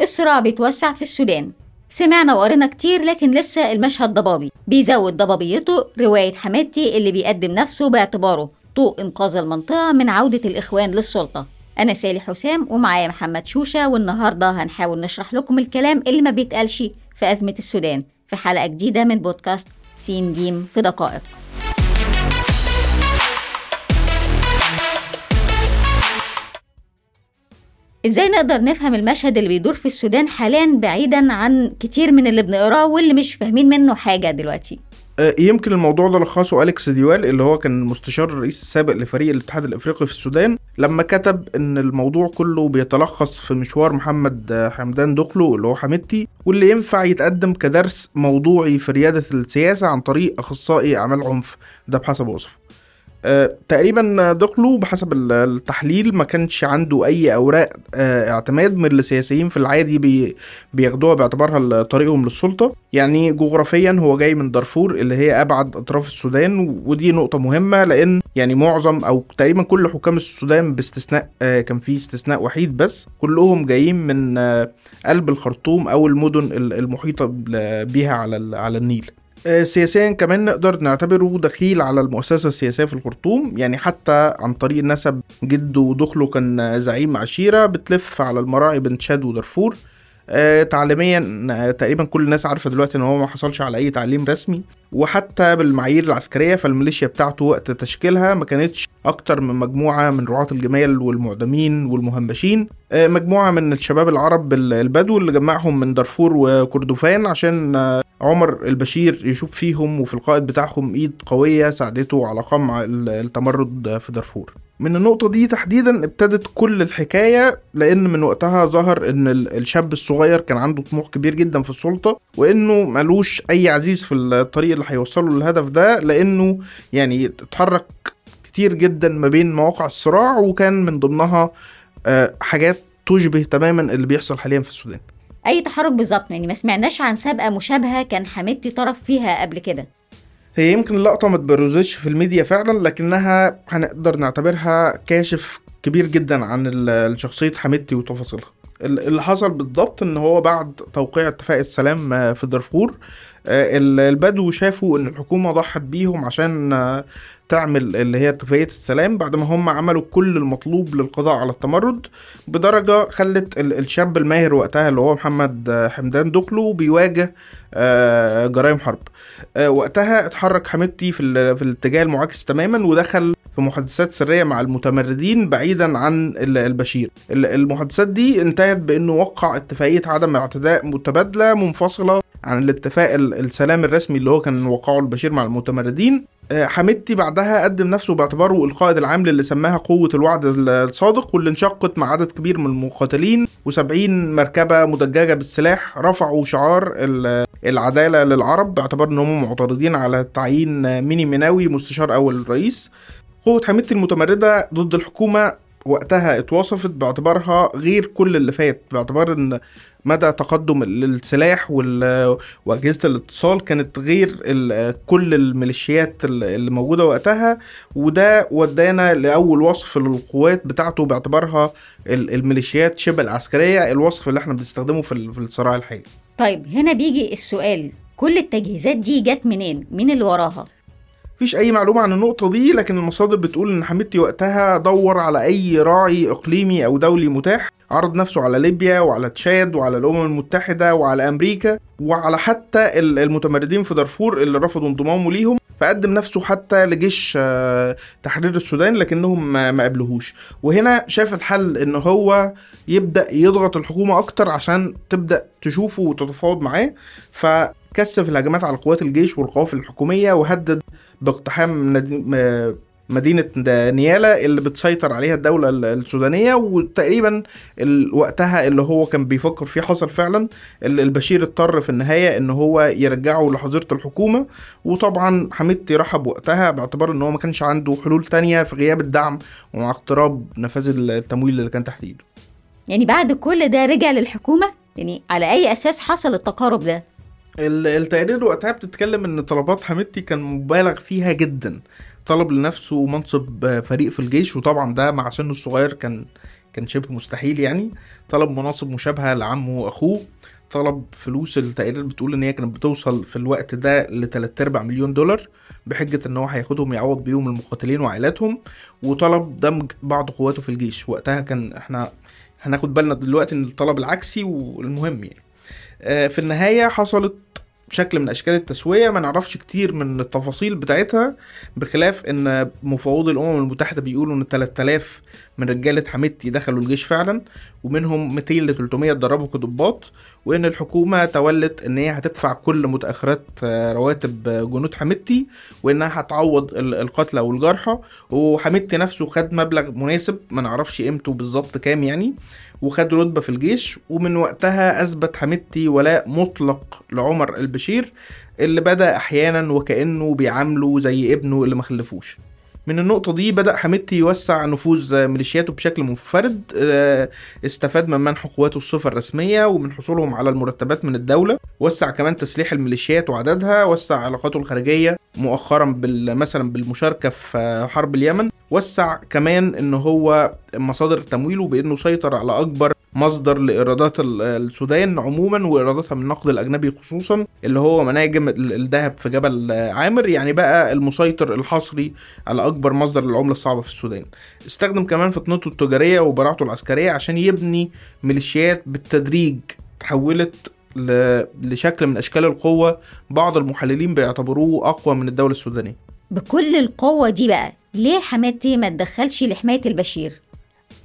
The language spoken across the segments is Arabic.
الصراع بيتوسع في السودان. سمعنا وقرينا كتير لكن لسه المشهد ضبابي. بيزود ضبابيته رواية حماتي اللي بيقدم نفسه باعتباره طوق إنقاذ المنطقة من عودة الإخوان للسلطة. أنا سالي حسام ومعايا محمد شوشة والنهاردة هنحاول نشرح لكم الكلام اللي ما بيتقالش في أزمة السودان في حلقة جديدة من بودكاست سين جيم في دقائق. إزاي نقدر نفهم المشهد اللي بيدور في السودان حاليا بعيدا عن كتير من اللي بنقراه واللي مش فاهمين منه حاجة دلوقتي؟ آه، يمكن الموضوع ده لخصه أليكس ديوال اللي هو كان مستشار الرئيس السابق لفريق الاتحاد الإفريقي في السودان لما كتب إن الموضوع كله بيتلخص في مشوار محمد حمدان دقلو اللي هو حميدتي واللي ينفع يتقدم كدرس موضوعي في ريادة السياسة عن طريق أخصائي أعمال عنف. ده بحسب وصفه. آه، تقريبا دقلو بحسب التحليل ما كانش عنده أي أوراق آه، اعتماد من السياسيين في العادي بي بياخدوها باعتبارها طريقهم للسلطة. يعني جغرافيا هو جاي من دارفور اللي هي أبعد أطراف السودان ودي نقطة مهمة لأن يعني معظم أو تقريبا كل حكام السودان باستثناء آه، كان في استثناء وحيد بس. كلهم جايين من قلب الخرطوم أو المدن المحيطة بيها على على النيل. سياسيا كمان نقدر نعتبره دخيل على المؤسسة السياسية في الخرطوم. يعني حتى عن طريق نسب جده ودخله كان زعيم عشيرة بتلف على المراعي بين تشاد ودارفور آه تعليميا آه تقريبا كل الناس عارفة دلوقتي إن هو ما حصلش على أي تعليم رسمي. وحتى بالمعايير العسكرية فالميليشيا بتاعته وقت تشكيلها ما كانتش أكتر من مجموعة من رعاة الجمال والمعدمين والمهمشين. آه مجموعة من الشباب العرب البدو اللي جمعهم من دارفور وكردفان عشان آه عمر البشير يشوف فيهم وفي القائد بتاعهم إيد قوية ساعدته على قمع التمرد في دارفور. من النقطة دي تحديدا ابتدت كل الحكاية لأن من وقتها ظهر إن الشاب الصغير كان عنده طموح كبير جدا في السلطة وإنه ملوش أي عزيز في الطريق اللي هيوصله للهدف ده لأنه يعني اتحرك كتير جدا ما بين مواقع الصراع وكان من ضمنها آه، حاجات تشبه تماما اللي بيحصل حاليا في السودان. أي تحرك بالظبط يعني ما سمعناش عن سابقة مشابهة كان حميدتي طرف فيها قبل كده. هي يمكن اللقطه ما تبرزتش في الميديا فعلا لكنها هنقدر نعتبرها كاشف كبير جدا عن شخصيه حميدتي وتفاصيلها. اللي حصل بالضبط إن هو بعد توقيع اتفاق السلام في دارفور آه، البدو شافوا إن الحكومة ضحت بيهم عشان آه، تعمل اللي هي اتفاقية السلام بعد ما هم عملوا كل المطلوب للقضاء على التمرد بدرجة خلت الشاب الماهر وقتها اللي هو محمد آه، حمدان دقلو بيواجه جرائم حرب. وقتها اتحرك حميدتي في الاتجاه المعاكس تماما ودخل في محادثات سرية مع المتمردين بعيدا عن البشير. المحادثات دي انتهت بأنه وقع اتفاقية عدم اعتداء متبادلة منفصلة عن الاتفاق السلام الرسمي اللي هو كان وقعه البشير مع المتمردين. آه، حميدتي بعدها قدم نفسه باعتباره القائد العام للي سماها قوة الوعد الصادق واللي انشقت مع عدد كبير من المقاتلين و70 مركبة مدججة بالسلاح رفعوا شعار العدالة للعرب باعتبار إن هم معترضين على تعيين ميني مناوي مستشار أول الرئيس قوة حميدتي المتمردة ضد الحكومة وقتها اتوصفت باعتبارها غير كل اللي فات باعتبار إن مدى تقدم السلاح وأجهزة الاتصال كانت غير كل الميليشيات اللي موجودة وقتها وده ودانا لأول وصف للقوات بتاعته باعتبارها الميليشيات شبه العسكرية الوصف اللي إحنا بنستخدمه في الصراع الحالي. طيب هنا بيجي السؤال كل التجهيزات دي جت منين؟ مين اللي وراها؟ مفيش أي معلومة عن النقطة دي لكن المصادر بتقول إن حميدتي وقتها دور على أي راعي إقليمي أو دولي متاح عرض نفسه على ليبيا وعلى تشاد وعلى الأمم المتحدة وعلى أمريكا وعلى حتى المتمردين في دارفور اللي رفضوا انضمامه ليهم فقدم نفسه حتى لجيش آه، تحرير السودان لكنهم ما قبلهوش. وهنا شاف الحل إن هو يبدأ يضغط الحكومة أكتر عشان تبدأ تشوفه وتتفاوض معاه فكثف الهجمات على قوات الجيش والقوافل الحكومية وهدد باقتحام مدينة نيالا اللي بتسيطر عليها الدولة السودانية وتقريبا وقتها اللي هو كان بيفكر فيه حصل فعلا. البشير اضطر في النهاية إن هو يرجعه لحظيرة الحكومة. وطبعا حميدتي رحب وقتها باعتبار إن هو ما كانش عنده حلول تانية في غياب الدعم ومع اقتراب نفاذ التمويل اللي كان تحت ايده يعني بعد كل ده رجع للحكومة؟ يعني على أي أساس حصل التقارب ده؟ التقرير وقتها بتتكلم إن طلبات حميدتي كان مبالغ فيها جدا. طلب لنفسه منصب فريق في الجيش وطبعا ده مع سنه الصغير كان كان شبه مستحيل يعني. طلب مناصب مشابهة لعمه وأخوه. طلب فلوس التقارير بتقول إن هي كانت بتوصل في الوقت ده ل 3 أرباع مليون دولار بحجة إن هو هياخدهم يعوض بيهم المقاتلين وعائلاتهم. وطلب دمج بعض قواته في الجيش. وقتها كان إحنا هناخد بالنا دلوقتي إن الطلب العكسي والمهم يعني. في النهاية حصلت شكل من أشكال التسوية ما نعرفش كتير من التفاصيل بتاعتها بخلاف إن مفوضي الأمم المتحدة بيقولوا إن 3000 من رجاله حميدتي دخلوا الجيش فعلا ومنهم 200 ل 300 اتدربوا كضباط وإن الحكومة تولت إن هي هتدفع كل متأخرات آه، رواتب جنود حميدتي وإنها هتعوض القتلى والجرحى. وحميدتي نفسه خد مبلغ مناسب ما نعرفش قيمته بالظبط كام يعني وخد رتبة في الجيش ومن وقتها أثبت حميدتي ولاء مطلق لعمر البشير. اللي بدأ أحيانا وكأنه بيعامله زي ابنه اللي مخلفوش من النقطة دي بدأ حميدتي يوسع نفوذ ميليشياته بشكل منفرد آه، استفاد من منح قواته الصفة الرسمية ومن حصولهم على المرتبات من الدولة وسع كمان تسليح الميليشيات وعددها وسع علاقاته الخارجية مؤخرا مثلا بالمشاركة في حرب اليمن وسع كمان إن هو مصادر تمويله بإنه سيطر على أكبر مصدر لإيرادات السودان عموما وإيراداتها من النقد الأجنبي خصوصا اللي هو مناجم الذهب في جبل عامر يعني بقى المسيطر الحصري على أكبر مصدر للعملة الصعبة في السودان. استخدم كمان فطنته التجارية وبراعته العسكرية عشان يبني ميليشيات بالتدريج تحولت لشكل من أشكال القوة بعض المحللين بيعتبروه أقوى من الدولة السودانية. بكل القوة دي بقى ليه حماتي ما تدخلش لحماية البشير؟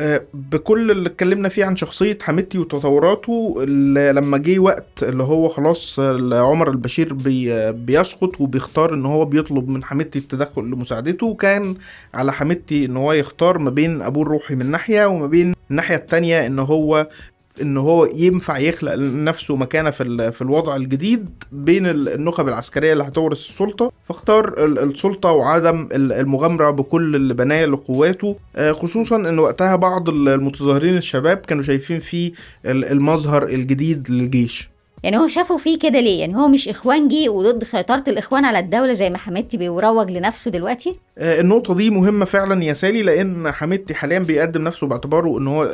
آه، بكل اللي اتكلمنا فيه عن شخصية حميدتي وتطوراته لما جه وقت اللي هو خلاص عمر البشير بي بيسقط وبيختار إن هو بيطلب من حميدتي التدخل لمساعدته كان على حميدتي إن هو يختار ما بين أبوه الروحي من ناحية وما بين الناحية التانية إن هو إن هو ينفع يخلق لنفسه مكانة في في الوضع الجديد بين النخب العسكرية اللي هتورث السلطة فاختار السلطة وعدم المغامرة بكل اللي بناه لقواته. آه، خصوصا إن وقتها بعض المتظاهرين الشباب كانوا شايفين فيه المظهر الجديد للجيش. يعني هو شافوا فيه كده ليه؟ يعني هو مش اخوانجي وضد سيطرة الإخوان على الدولة زي ما حميدتي بيروج لنفسه دلوقتي؟ آه، النقطة دي مهمة فعلا يا سالي لأن حميدتي حاليا بيقدم نفسه باعتباره إن هو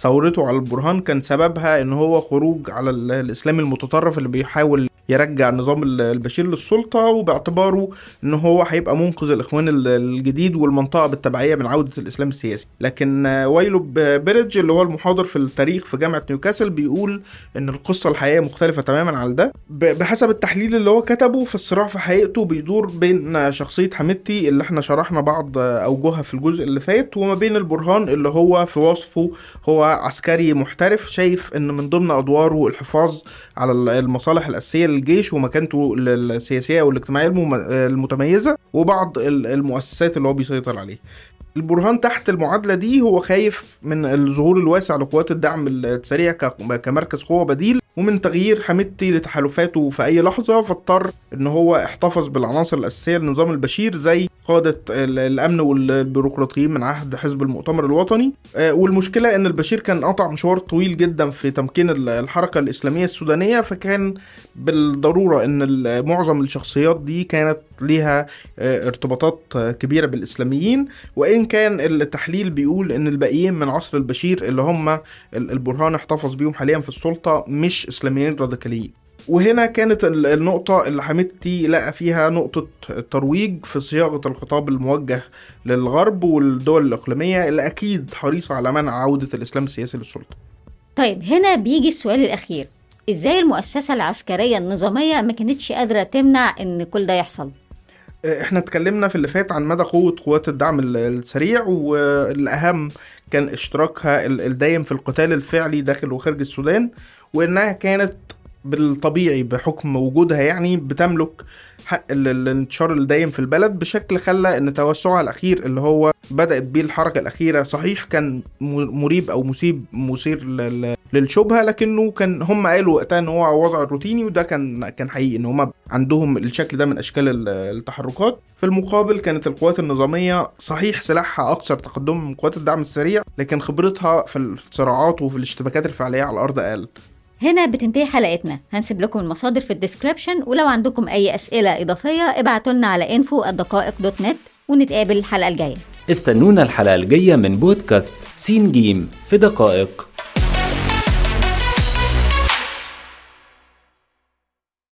ثورته على البرهان كان سببها إن هو خروج على الإسلام المتطرف اللي بيحاول يرجع نظام البشير للسلطة وباعتباره إن هو هيبقى منقذ الإخوان الجديد والمنطقة بالتبعية من عودة الإسلام السياسي. لكن ويلو بيريدج اللي هو المحاضر في التاريخ في جامعة نيوكاسل بيقول إن القصة الحقيقية مختلفة تماما عن ده. بحسب التحليل اللي هو كتبه في الصراع في حقيقته بيدور بين شخصية حميدتي اللي إحنا شرحنا بعض أوجهها في الجزء اللي فات وما بين البرهان اللي هو في وصفه هو عسكري محترف شايف إن من ضمن أدواره الحفاظ على المصالح الأساسية للجيش ومكانته السياسية والاجتماعية المتميزة وبعض المؤسسات اللي هو بيسيطر عليها. البرهان تحت المعادلة دي هو خايف من الظهور الواسع لقوات الدعم السريع كمركز قوة بديل ومن تغيير حميدتي لتحالفاته في أي لحظة فاضطر إن هو احتفظ بالعناصر الأساسية لنظام البشير زي قادة الأمن والبيروقراطيين من عهد حزب المؤتمر الوطني. آه، والمشكلة إن البشير كان قطع مشوار طويل جدا في تمكين الحركة الإسلامية السودانية فكان بالضرورة إن معظم الشخصيات دي كانت ليها آه، ارتباطات كبيرة بالإسلاميين. وإن كان التحليل بيقول إن الباقيين من عصر البشير اللي هم البرهان احتفظ بيهم حاليا في السلطة مش إسلاميين راديكاليين. وهنا كانت النقطة اللي حميدتي لقى فيها نقطة ترويج في صياغة الخطاب الموجه للغرب والدول الإقليمية اللي أكيد حريصة على منع عودة الإسلام السياسي للسلطة طيب هنا بيجي السؤال الأخير إزاي المؤسسة العسكرية النظامية ما كانتش قادرة تمنع إن كل ده يحصل؟ إحنا اتكلمنا في اللي فات عن مدى قوة قوات الدعم السريع والأهم كان اشتراكها الدايم في القتال الفعلي داخل وخارج السودان وإنها كانت بالطبيعي بحكم وجودها يعني بتملك حق الانتشار الدايم في البلد بشكل خلى إن توسعها الأخير اللي هو بدأت بيه الحركة الأخيرة. صحيح كان مريب أو مسيب مثير للشبهة لكنه كان هم قالوا وقتها إن هو وضع روتيني وده كان كان حقيقي إن هم عندهم الشكل ده من أشكال التحركات. في المقابل كانت القوات النظامية صحيح سلاحها أكثر تقدما من قوات الدعم السريع لكن خبرتها في الصراعات وفي الاشتباكات الفعلية على الأرض أقل. هنا بتنتهي حلقتنا. هنسيب لكم المصادر في description ولو عندكم أي أسئلة إضافية ابعتوا لنا على info ونتقابل الحلقة الجاية. استنونا الحلقة الجاية من بودكاست سين جيم في دقائق.